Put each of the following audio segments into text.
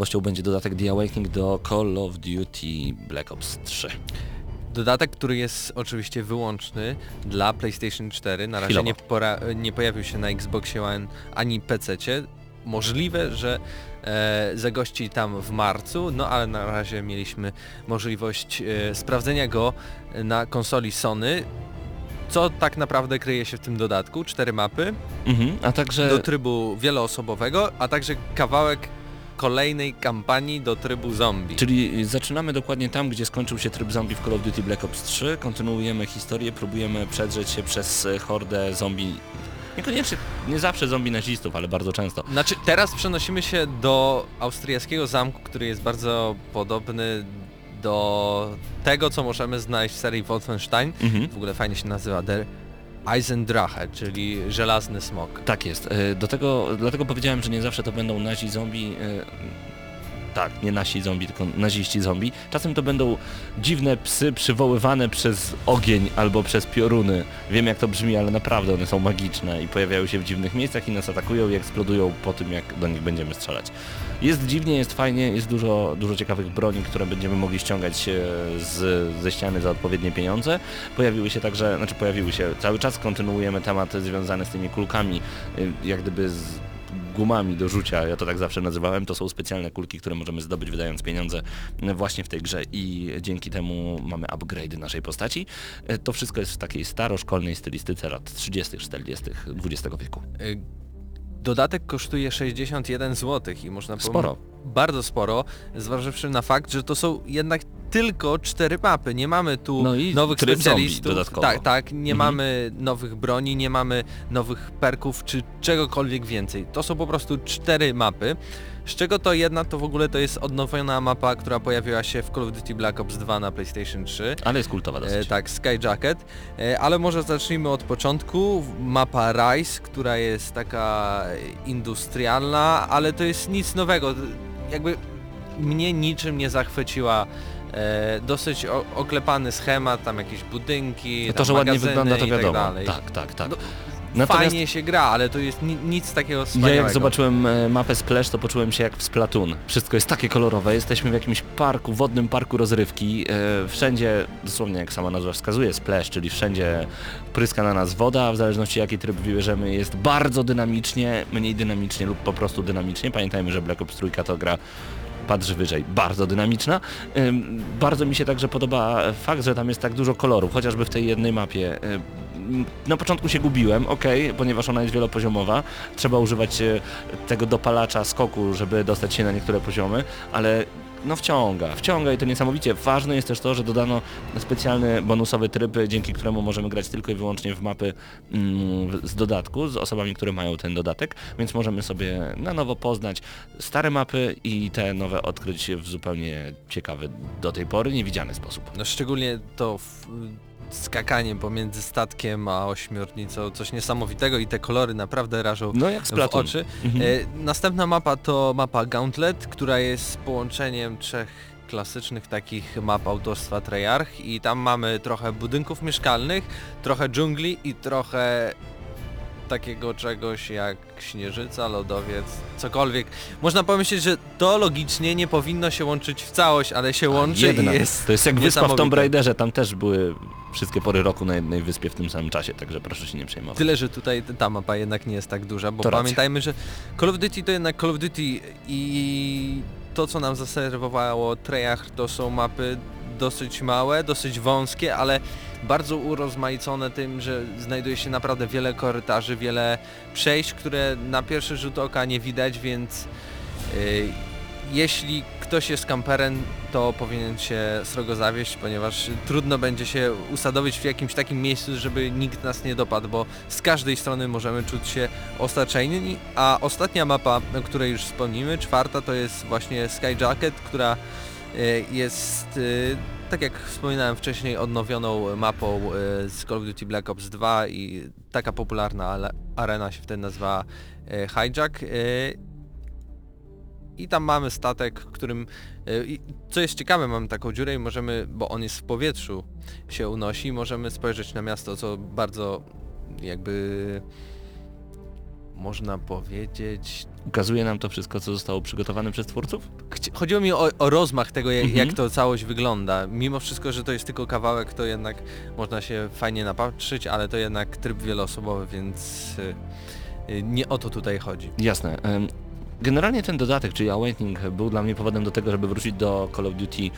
Nowością będzie dodatek The Awakening do Call of Duty Black Ops 3. Dodatek, który jest oczywiście wyłączny dla PlayStation 4. Na razie nie, nie pojawił się na Xboxie One ani PC-cie. Możliwe, że e, zagości tam w marcu, no ale na razie mieliśmy możliwość e, sprawdzenia go na konsoli Sony. Co tak naprawdę kryje się w tym dodatku? Cztery mapy Mhm, a także... do trybu wieloosobowego, a także kawałek kolejnej kampanii do trybu zombie. Czyli zaczynamy dokładnie tam, gdzie skończył się tryb zombie w Call of Duty Black Ops 3, kontynuujemy historię, próbujemy przedrzeć się przez hordę zombie, niekoniecznie, nie zawsze zombie nazistów, ale bardzo często. Znaczy teraz przenosimy się do austriackiego zamku, który jest bardzo podobny do tego, co możemy znaleźć w serii Wolfenstein. Mhm. W ogóle fajnie się nazywa Der Eisendrache, czyli żelazny smok. Tak jest. E, Do tego, dlatego powiedziałem, że nie zawsze to będą nazi zombie. E, Tak, nie nasi zombie, tylko naziści zombie. Czasem to będą dziwne psy przywoływane przez ogień albo przez pioruny. Wiem jak to brzmi, ale naprawdę one są magiczne i pojawiają się w dziwnych miejscach i nas atakują i eksplodują po tym jak do nich będziemy strzelać. Jest dziwnie, jest fajnie, jest dużo, dużo ciekawych broni, które będziemy mogli ściągać e, z, ze ściany za odpowiednie pieniądze. Pojawiły się także, znaczy pojawiły się, cały czas kontynuujemy temat związany z tymi kulkami, y, jak gdyby z gumami do rzucia, ja to tak zawsze nazywałem, to są specjalne kulki, które możemy zdobyć wydając pieniądze y, właśnie w tej grze i dzięki temu mamy upgrade naszej postaci. Y, To wszystko jest w takiej staroszkolnej stylistyce lat 30., 40., XX wieku. Y, Dodatek kosztuje 61 zł i można powiedzieć Sporo. bardzo sporo, zważywszy na fakt, że to są jednak tylko cztery mapy. Nie mamy tu No nowych zombie specjalistów. dodatkowo. Tak, tak, nie Mhm. mamy nowych broni, nie mamy nowych perków czy czegokolwiek więcej. To są po prostu cztery mapy. Z czego to jedna to w ogóle to jest odnowiona mapa, która pojawiła się w Call of Duty Black Ops 2 na PlayStation 3. Ale jest kultowa E, dosyć. tak, Skyjacket. E, ale może zacznijmy od początku. Mapa Rise, która jest taka industrialna, ale to jest nic nowego. Jakby mnie niczym nie zachwyciła. E, dosyć o, oklepany schemat, tam jakieś budynki, No to, że ładnie wygląda to tak wiadomo. dalej. Tak, tak, tak. No, Natomiast Fajnie się gra, ale to jest ni nic takiego ja wspaniałego. jak zobaczyłem e, mapę Splash, to poczułem się jak w Splatoon. Wszystko jest takie kolorowe, jesteśmy w jakimś parku, wodnym parku rozrywki. E, wszędzie, dosłownie jak sama nazwa wskazuje, Splash, czyli wszędzie pryska na nas woda, w zależności jaki tryb wybierzemy jest bardzo dynamicznie, mniej dynamicznie lub po prostu dynamicznie. Pamiętajmy, że Black Ops 3 to gra patrz wyżej, bardzo dynamiczna. Bardzo mi się także podoba fakt, że tam jest tak dużo kolorów, chociażby w tej jednej mapie. Na początku się gubiłem, ok, ponieważ ona jest wielopoziomowa. Trzeba używać e, tego dopalacza skoku, żeby dostać się na niektóre poziomy, ale no wciąga, wciąga i to niesamowicie. Ważne jest też to, że dodano specjalny bonusowy tryb, dzięki któremu możemy grać tylko i wyłącznie w mapy mm, z dodatku, z osobami, które mają ten dodatek, więc możemy sobie na nowo poznać stare mapy i te nowe odkryć w zupełnie ciekawy do tej pory, niewidziany sposób. No szczególnie to w, skakanie pomiędzy statkiem a ośmiornicą, coś niesamowitego i te kolory naprawdę rażą No jak w oczy. Mhm. E, następna mapa to mapa Gauntlet, która jest połączeniem trzech klasycznych takich map autorstwa Treyarch i tam mamy trochę budynków mieszkalnych, trochę dżungli i trochę takiego czegoś jak śnieżyca, lodowiec, cokolwiek. Można pomyśleć, że to logicznie nie powinno się łączyć w całość, ale się łączy Jedna. i jest To jest jak wyspa w Tomb. Raiderze, tam też były wszystkie pory roku na jednej wyspie w tym samym czasie, także proszę się nie przejmować. Tyle, że tutaj ta mapa jednak nie jest tak duża, bo To racja. pamiętajmy, że Call of Duty to jednak Call of Duty i to co nam zaserwowało Treyarch to są mapy dosyć małe, dosyć wąskie, ale bardzo urozmaicone tym, że znajduje się naprawdę wiele korytarzy, wiele przejść, które na pierwszy rzut oka nie widać, więc yy, jeśli ktoś jest kamperem, to powinien się srogo zawieść, ponieważ trudno będzie się usadowić w jakimś takim miejscu, żeby nikt nas nie dopadł, bo z każdej strony możemy czuć się osaczeni, a ostatnia mapa, o której już wspomnimy, czwarta, to jest właśnie Skyjacket, która jest, y, tak jak wspominałem wcześniej, odnowioną mapą y, z Call of Duty Black Ops 2 i taka popularna arena się wtedy nazywa Hijack. i tam mamy statek, którym, co jest ciekawe, mamy taką dziurę i możemy, bo on jest w powietrzu, się unosi, możemy spojrzeć na miasto, co bardzo jakby można powiedzieć... Ukazuje nam to wszystko, co zostało przygotowane przez twórców? Chodziło mi o, o rozmach tego, jak, Mhm. jak to całość wygląda. Mimo wszystko, że to jest tylko kawałek, to jednak można się fajnie napatrzyć, ale to jednak tryb wieloosobowy, więc y, y, nie o to tutaj chodzi. Jasne. Generalnie ten dodatek, czyli Awakening, był dla mnie powodem do tego, żeby wrócić do Call of Duty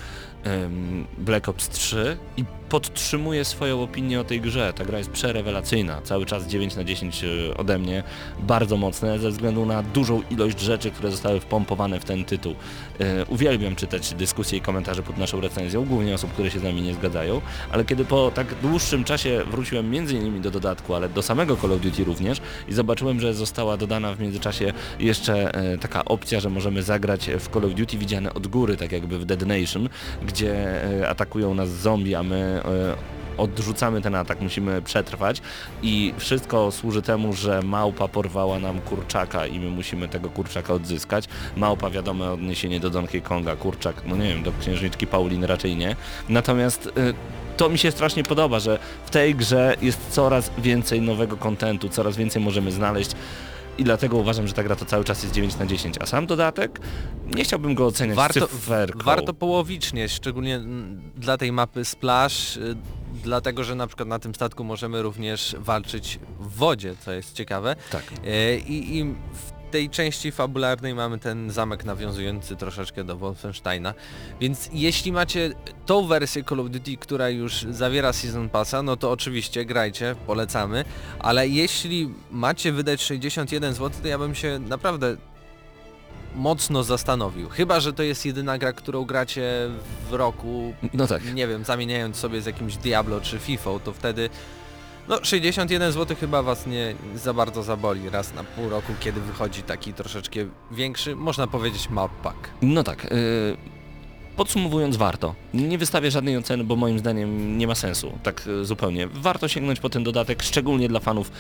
em, Black Ops 3 i podtrzymuję swoją opinię o tej grze. Ta gra jest przerewelacyjna, cały czas 9 na 10 e, ode mnie, bardzo mocne ze względu na dużą ilość rzeczy, które zostały wpompowane w ten tytuł. E, Uwielbiam czytać dyskusje i komentarze pod naszą recenzją, głównie osób, które się z nami nie zgadzają, ale kiedy po tak dłuższym czasie wróciłem między innymi do dodatku, ale do samego Call of Duty również i zobaczyłem, że została dodana w międzyczasie jeszcze e, taka opcja, że możemy zagrać w Call of Duty widziane od góry, tak jakby w Dead Nation, gdzie e, atakują nas zombie, a my e, odrzucamy ten atak, musimy przetrwać i wszystko służy temu, że małpa porwała nam kurczaka i my musimy tego kurczaka odzyskać. Małpa wiadome odniesienie do Donkey Konga, kurczak, no nie wiem, do księżniczki Paulin raczej nie. Natomiast y, to mi się strasznie podoba, że w tej grze jest coraz więcej nowego kontentu, coraz więcej możemy znaleźć i dlatego uważam, że ta gra to cały czas jest 9 na 10, a sam dodatek nie chciałbym go oceniać Warto, cyferką. warto połowicznie, szczególnie mm, dla tej mapy Splash, y, dlatego że na przykład na tym statku możemy również walczyć w wodzie, co jest ciekawe. Tak. E, I, I w tej części fabularnej mamy ten zamek nawiązujący troszeczkę do Wolfensteina. Więc jeśli macie tą wersję Call of Duty, która już zawiera Season Passa, no to oczywiście grajcie, polecamy. Ale jeśli macie wydać 61 zł, to ja bym się naprawdę mocno zastanowił. Chyba, że to jest jedyna gra, którą gracie w roku, No tak. nie wiem, zamieniając sobie z jakimś Diablo czy FIFA, to wtedy no 61 zł chyba was nie za bardzo zaboli raz na pół roku, kiedy wychodzi taki troszeczkę większy, można powiedzieć map pack. No tak. y, Podsumowując, warto. Nie wystawię żadnej oceny, bo moim zdaniem nie ma sensu. Tak y, zupełnie. Warto sięgnąć po ten dodatek, szczególnie dla fanów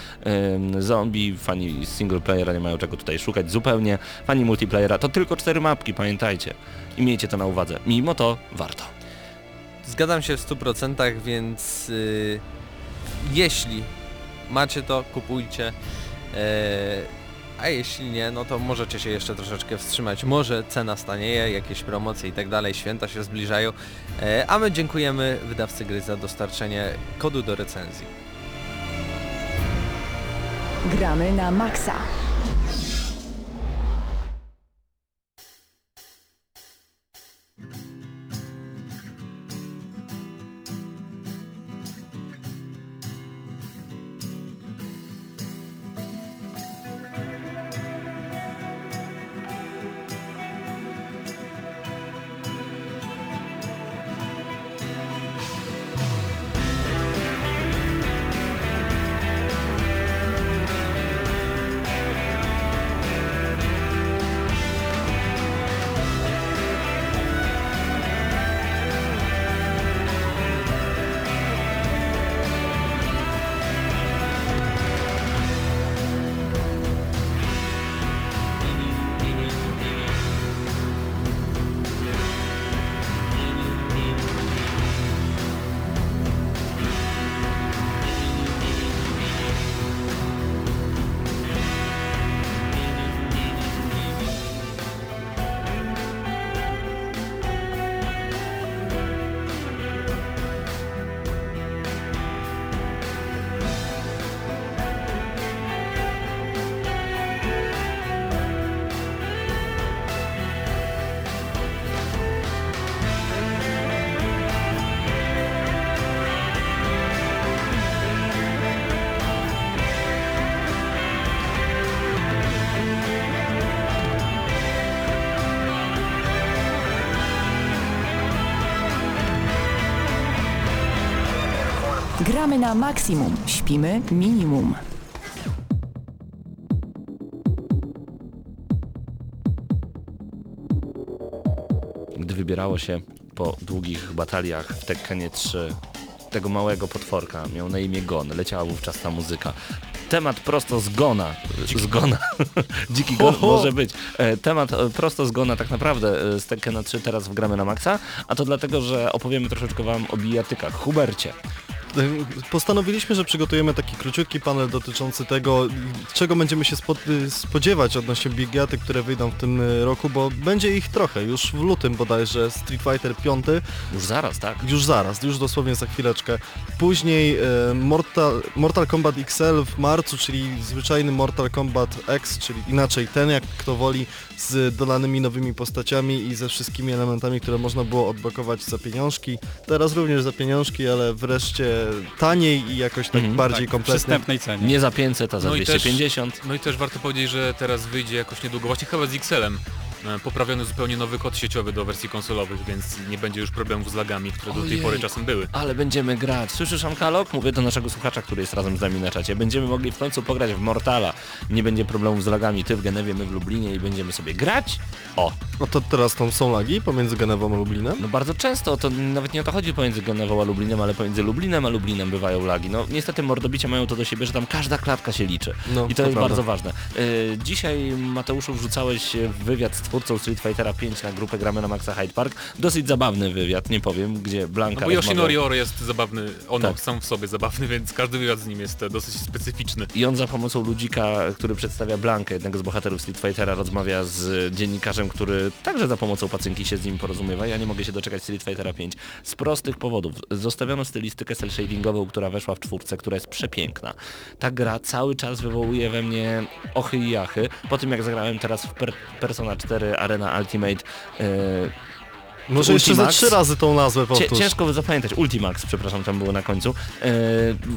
ym, zombie, fani single playera nie mają czego tutaj szukać zupełnie. Fani multiplayera to tylko cztery mapki, pamiętajcie. I miejcie to na uwadze. Mimo to warto. Zgadzam się w 100%, więc yy, jeśli macie to, kupujcie. E, a jeśli nie, no to możecie się jeszcze troszeczkę wstrzymać. Może cena stanieje, jakieś promocje i tak dalej, święta się zbliżają. E, a my dziękujemy wydawcy gry za dostarczenie kodu do recenzji. Gramy na maksa. Gramy na maksimum, śpimy minimum. Gdy wybierało się po długich bataliach w Tekkenie 3 tego małego potworka, miał na imię Gon, leciała wówczas ta muzyka. Temat prosto z Gona, z Gona, dziki Gon może być. E, Temat e, prosto z Gona tak naprawdę e, z Tekkena 3 teraz wgramy na maksa, a to dlatego, że opowiemy troszeczkę wam o bijatykach. Hubercie, Postanowiliśmy, że przygotujemy taki króciutki panel dotyczący tego, czego będziemy się spo, spodziewać odnośnie bigiaty, które wyjdą w tym y, roku, bo będzie ich trochę. Już w lutym bodajże Street Fighter 5, Już zaraz, tak? już zaraz, już dosłownie za chwileczkę. Później e, Mortal, Mortal Kombat XL w marcu, czyli zwyczajny Mortal Kombat X, czyli inaczej ten jak kto woli, z dodanymi nowymi postaciami i ze wszystkimi elementami, które można było odblokować za pieniążki. Teraz również za pieniążki, ale wreszcie taniej i jakoś tak Mhm. bardziej tak, kompletnie. przystępnej cenie. Nie za 500, a za No i też- 250. No i też warto powiedzieć, że teraz wyjdzie jakoś niedługo, właśnie chyba z XL-em, poprawiony zupełnie nowy kod sieciowy do wersji konsolowych, więc nie będzie już problemów z lagami, które do tej Ojej. pory czasem były. Ale będziemy grać. Słyszysz Amkalok? Mówię do naszego słuchacza, który jest razem z nami na czacie. Będziemy mogli w końcu pograć w Mortala. Nie będzie problemów z lagami. Ty w Genewie, my w Lublinie i będziemy sobie grać. O, No to teraz tam są lagi pomiędzy Genewą a Lublinem. no bardzo często, to nawet nie o to chodzi pomiędzy Genewą a Lublinem, ale pomiędzy Lublinem a Lublinem bywają lagi. No niestety mordobicia mają to do siebie, że tam każda klatka się liczy. No, I to, jest prawda. bardzo ważne. Yy, dzisiaj Mateuszu wrzucałeś e, wywiad z twórcą Street Fightera 5 na grupę Gramy na Maxa Hyde Park. Dosyć zabawny wywiad, nie powiem, gdzie Blanka No bo Yoshinori Oro jest zabawny, ono Tak. sam w sobie zabawny, więc każdy wywiad z nim jest e, dosyć specyficzny. I on za pomocą ludzika, który przedstawia Blankę, jednego z bohaterów Street Fightera, rozmawia z dziennikarzem, który także za pomocą pacynki się z nim porozumiewa. Ja nie mogę się doczekać Street Fightera 5. Z prostych powodów. Zostawiono stylistykę cel shadingową, która weszła w czwórce, która jest przepiękna. Ta gra cały czas wywołuje we mnie ochy i jachy. Po tym jak zagrałem teraz w per Persona 4 Arena Ultimate, yy, Może jeszcze za trzy razy tą nazwę powtórz. ciężko zapamiętać. Ultimax, przepraszam, tam było na końcu. E,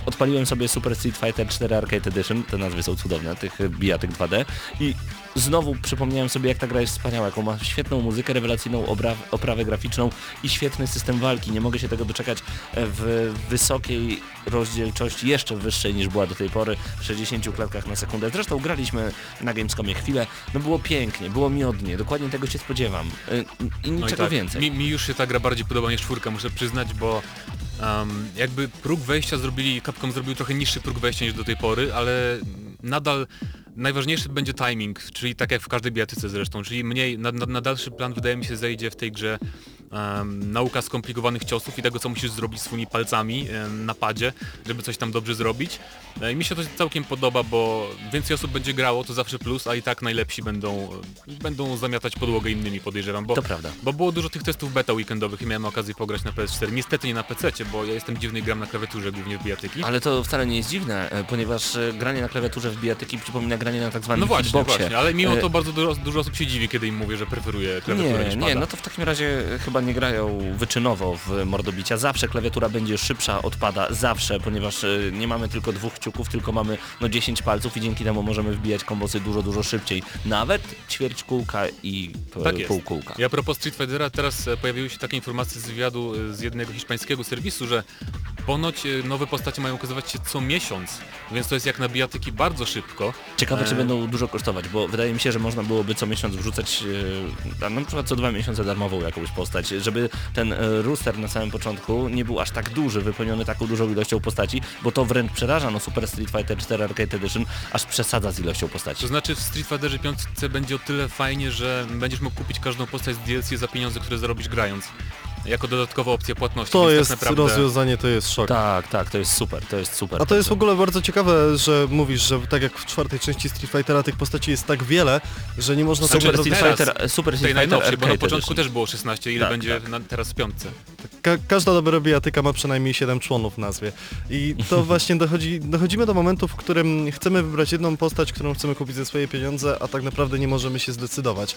odpaliłem sobie Super Street Fighter 4 Arcade Edition, te nazwy są cudowne, tych e, bijatyk 2D i znowu przypomniałem sobie jak ta gra jest wspaniała, jaką ma świetną muzykę, rewelacyjną oprawę graficzną i świetny system walki. Nie mogę się tego doczekać e, w wysokiej rozdzielczości, jeszcze wyższej niż była do tej pory, w 60 klatkach na sekundę. Zresztą graliśmy na Gamescomie chwilę, no było pięknie, było miodnie, dokładnie tego się spodziewam e, i No i niczego tak, więcej. Mi, mi już się ta gra bardziej podoba niż czwórka, muszę przyznać, bo um, jakby próg wejścia zrobili, Capcom zrobił trochę niższy próg wejścia niż do tej pory, ale nadal najważniejszy będzie timing, czyli tak jak w każdej bijatyce zresztą, czyli mniej, na, na, na dalszy plan wydaje mi się zejdzie w tej grze nauka skomplikowanych ciosów i tego co musisz zrobić swoimi palcami na padzie, żeby coś tam dobrze zrobić. E, I mi się to całkiem podoba, bo więcej osób będzie grało, to zawsze plus, a i tak najlepsi będą, będą zamiatać podłogę innymi podejrzewam, bo To prawda. bo było dużo tych testów beta weekendowych i miałem okazję pograć na PS4. Niestety nie na PC, bo ja jestem dziwny i gram na klawiaturze głównie w bijatyki. Ale to wcale nie jest dziwne, e, ponieważ e, granie na klawiaturze w bijatyki przypomina granie na tak zwanym No właśnie, hitboxie. właśnie, ale mimo to bardzo dużo, dużo osób się dziwi, kiedy im mówię, że preferuję klawiaturę Nie, niż nie, pada. no to w takim razie chyba nie grają wyczynowo w mordobicia. Zawsze klawiatura będzie szybsza od pada, zawsze, ponieważ e, nie mamy tylko dwóch kciuków, tylko mamy no 10 palców i dzięki temu możemy wbijać kombosy dużo, dużo szybciej. Nawet ćwierć kółka i p- Tak jest. pół kółka. I a propos Street Fightera, teraz e, pojawiły się takie informacje z wywiadu e, z jednego hiszpańskiego serwisu, że ponoć e, nowe postacie mają ukazywać się co miesiąc, więc to jest jak na bijatyki bardzo szybko. Ciekawe, czy E, będą dużo kosztować, bo wydaje mi się, że można byłoby co miesiąc wrzucać, e, na przykład co dwa miesiące darmową jakąś postać, żeby ten e, rooster na samym początku nie był aż tak duży, wypełniony taką dużą ilością postaci, bo to wręcz przeraża, no Super Street Fighter 4 Arcade Edition aż przesadza z ilością postaci. To znaczy w Street Fighterze 5 będzie o tyle fajnie, że będziesz mógł kupić każdą postać z DLC za pieniądze, które zarobisz grając. Jako dodatkowa opcja płatności. To więc jest tak naprawdę... rozwiązanie, to jest szok. Tak, tak, to jest super, to jest super. A to jest w ogóle bardzo ciekawe, że mówisz, że tak jak w czwartej części Street Fightera tych postaci jest tak wiele, że nie można Znaczy, sobie Super teraz- Street Fighter, Super Street Fighter najnowszej, bo na początku też było 16, ile Tak, będzie tak. na, teraz w piątce. Ka każda dobra bijatyka ma przynajmniej 7 członów w nazwie. I to właśnie dochodzi, dochodzimy do momentu, w którym chcemy wybrać jedną postać, którą chcemy kupić za swoje pieniądze, a tak naprawdę nie możemy się zdecydować.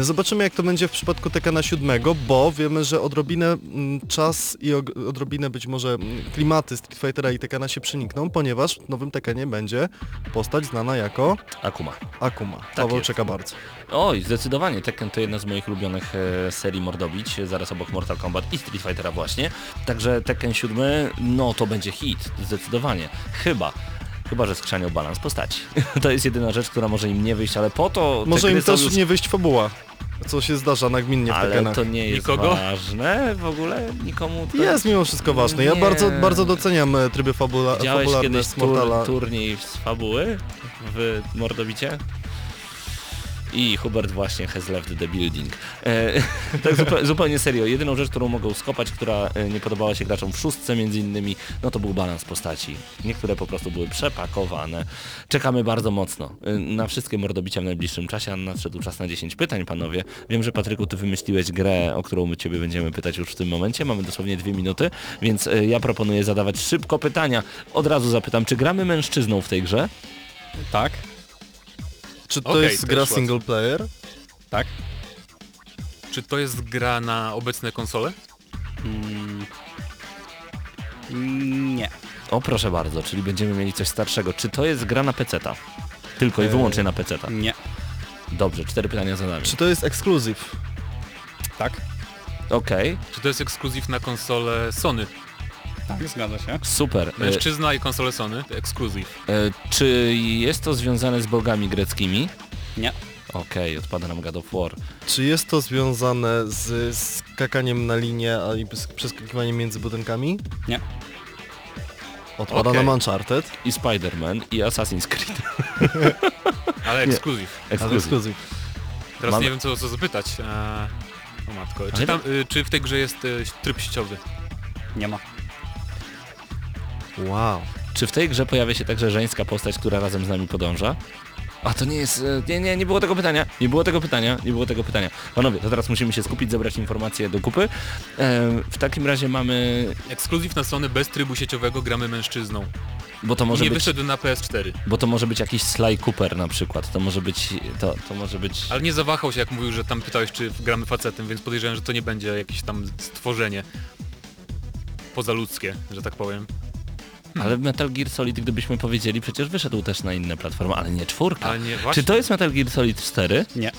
Zobaczymy jak to będzie w przypadku Tekena 7, bo wiemy, że odrobinę mm, czas i odrobinę być może mm, klimaty Street Fightera i Tekena się przenikną, ponieważ w nowym Tekenie będzie postać znana jako Akuma. Akuma. Paweł jest. czeka bardzo. Oj, zdecydowanie, Tekken to jedna z moich ulubionych e, serii mordobić, zaraz obok Mortal Kombat i Street Fightera właśnie. Także Tekken 7, no to będzie hit, zdecydowanie. Chyba. Chyba, że skrzanią balans postaci. to jest jedyna rzecz, która może im nie wyjść, ale po to Może im też już... nie wyjść fabuła, co się zdarza nagminnie w Ale Tekenach. to nie jest Nikogo? ważne w ogóle, nikomu to... Jest mimo wszystko ważne. Ja Nie. bardzo, bardzo doceniam e, tryby fabula Widziałeś fabularne kiedyś z tur, Mortala. turniej z fabuły w Mordobicie? I Hubert właśnie has left the building. E, tak zupe, zupełnie serio, jedyną rzecz, którą mogą skopać, która e, nie podobała się graczom w szóstce między innymi, no to był balans postaci. Niektóre po prostu były przepakowane. Czekamy bardzo mocno e, na wszystkie mordobicia w najbliższym czasie, a nadszedł czas na 10 pytań, panowie. Wiem, że Patryku, ty wymyśliłeś grę, o którą my ciebie będziemy pytać już w tym momencie. Mamy dosłownie dwie minuty, więc e, ja proponuję zadawać szybko pytania. Od razu zapytam, czy gramy mężczyzną w tej grze? Tak, Czy to Okej, jest gra łatwo. single player? tak. Czy to jest gra na obecne konsole? Mm. Nie. O proszę bardzo, czyli będziemy mieli coś starszego. Czy to jest gra na peceta? Tylko i wyłącznie na peceta. Nie. Dobrze, cztery pytania za nami. Czy to jest ekskluzyw? Tak. Okej, Czy to jest ekskluzyw na konsolę Sony? Tak, zgadza się. super. E, Mężczyzna i konsole Sony? Ekskluzyw. e, czy jest to związane z bogami greckimi? Nie. Okej, odpada nam God of War. Czy jest to związane z skakaniem na linię i z przeskakiwaniem między budynkami? Nie. Odpada Okej. nam Uncharted, I Spider-Man, i Assassin's Creed. Ale ekskluzyw. Ekskluzyw. Teraz Mamy- nie wiem co, o co zapytać. Eee, o matko. Czy, tam, y, czy w tej grze jest y, tryb sieciowy? Nie ma. Wow. Czy w tej grze pojawia się także żeńska postać, która razem z nami podąża? A to nie jest... e, Nie, nie, nie było tego pytania. Nie było tego pytania. Nie było tego pytania. Panowie, to teraz musimy się skupić, zebrać informacje do kupy. E, w takim razie mamy... Ekskluzyw na Sony bez trybu sieciowego gramy mężczyzną. Bo to może nie być... wyszedł na PS4. Bo to może być jakiś Sly Cooper na przykład. To może być... To, to może być... Ale nie zawahał się jak mówił, że tam pytałeś czy gramy facetem, więc podejrzewam, że to nie będzie jakieś tam stworzenie pozaludzkie, że tak powiem. Ale Metal Gear Solid, gdybyśmy powiedzieli, przecież wyszedł też na inne platformy, ale nie czwórka. Ale nie, właśnie. Czy to jest Metal Gear Solid 4? Nie.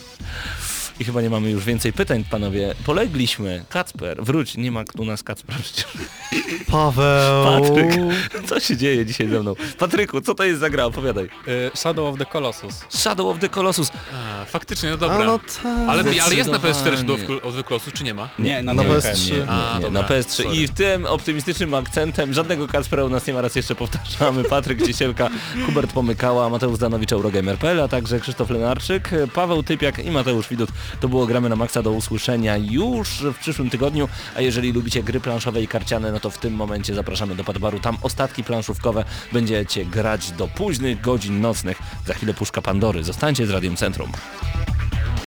I chyba nie mamy już więcej pytań, panowie. Polegliśmy. Kacper, wróć, nie ma u nas Kacpra przecież. Paweł! Patryk, co się dzieje dzisiaj ze mną? Patryku, co to jest za gra? Opowiadaj. Y, Shadow of the Colossus. Shadow of the Colossus. A, faktycznie, no A dobra. no tak. ale, ale jest na PS4 Zdecydowanie. do od Wyklosu, czy nie ma? Nie, na Na nie. PS3. Nie, nie, A, nie, dobra, na PS3. sorry. I w tym optymistycznym akcentem żadnego Kacpra u nas nie ma, raz jeszcze powtarzamy. Patryk Ciesielka, Hubert Pomykała, Mateusz Zanowicz, Eurogamer.pl, a także Krzysztof Lenarczyk, Paweł Typiak i Mateusz Widut. To było Gramy na Maxa do usłyszenia już w przyszłym tygodniu, a jeżeli lubicie gry planszowe i karciane, no to w tym momencie zapraszamy do Padbaru. Tam ostatki planszówkowe będziecie grać do późnych godzin nocnych. Za chwilę puszka Pandory. Zostańcie z Radiem Centrum.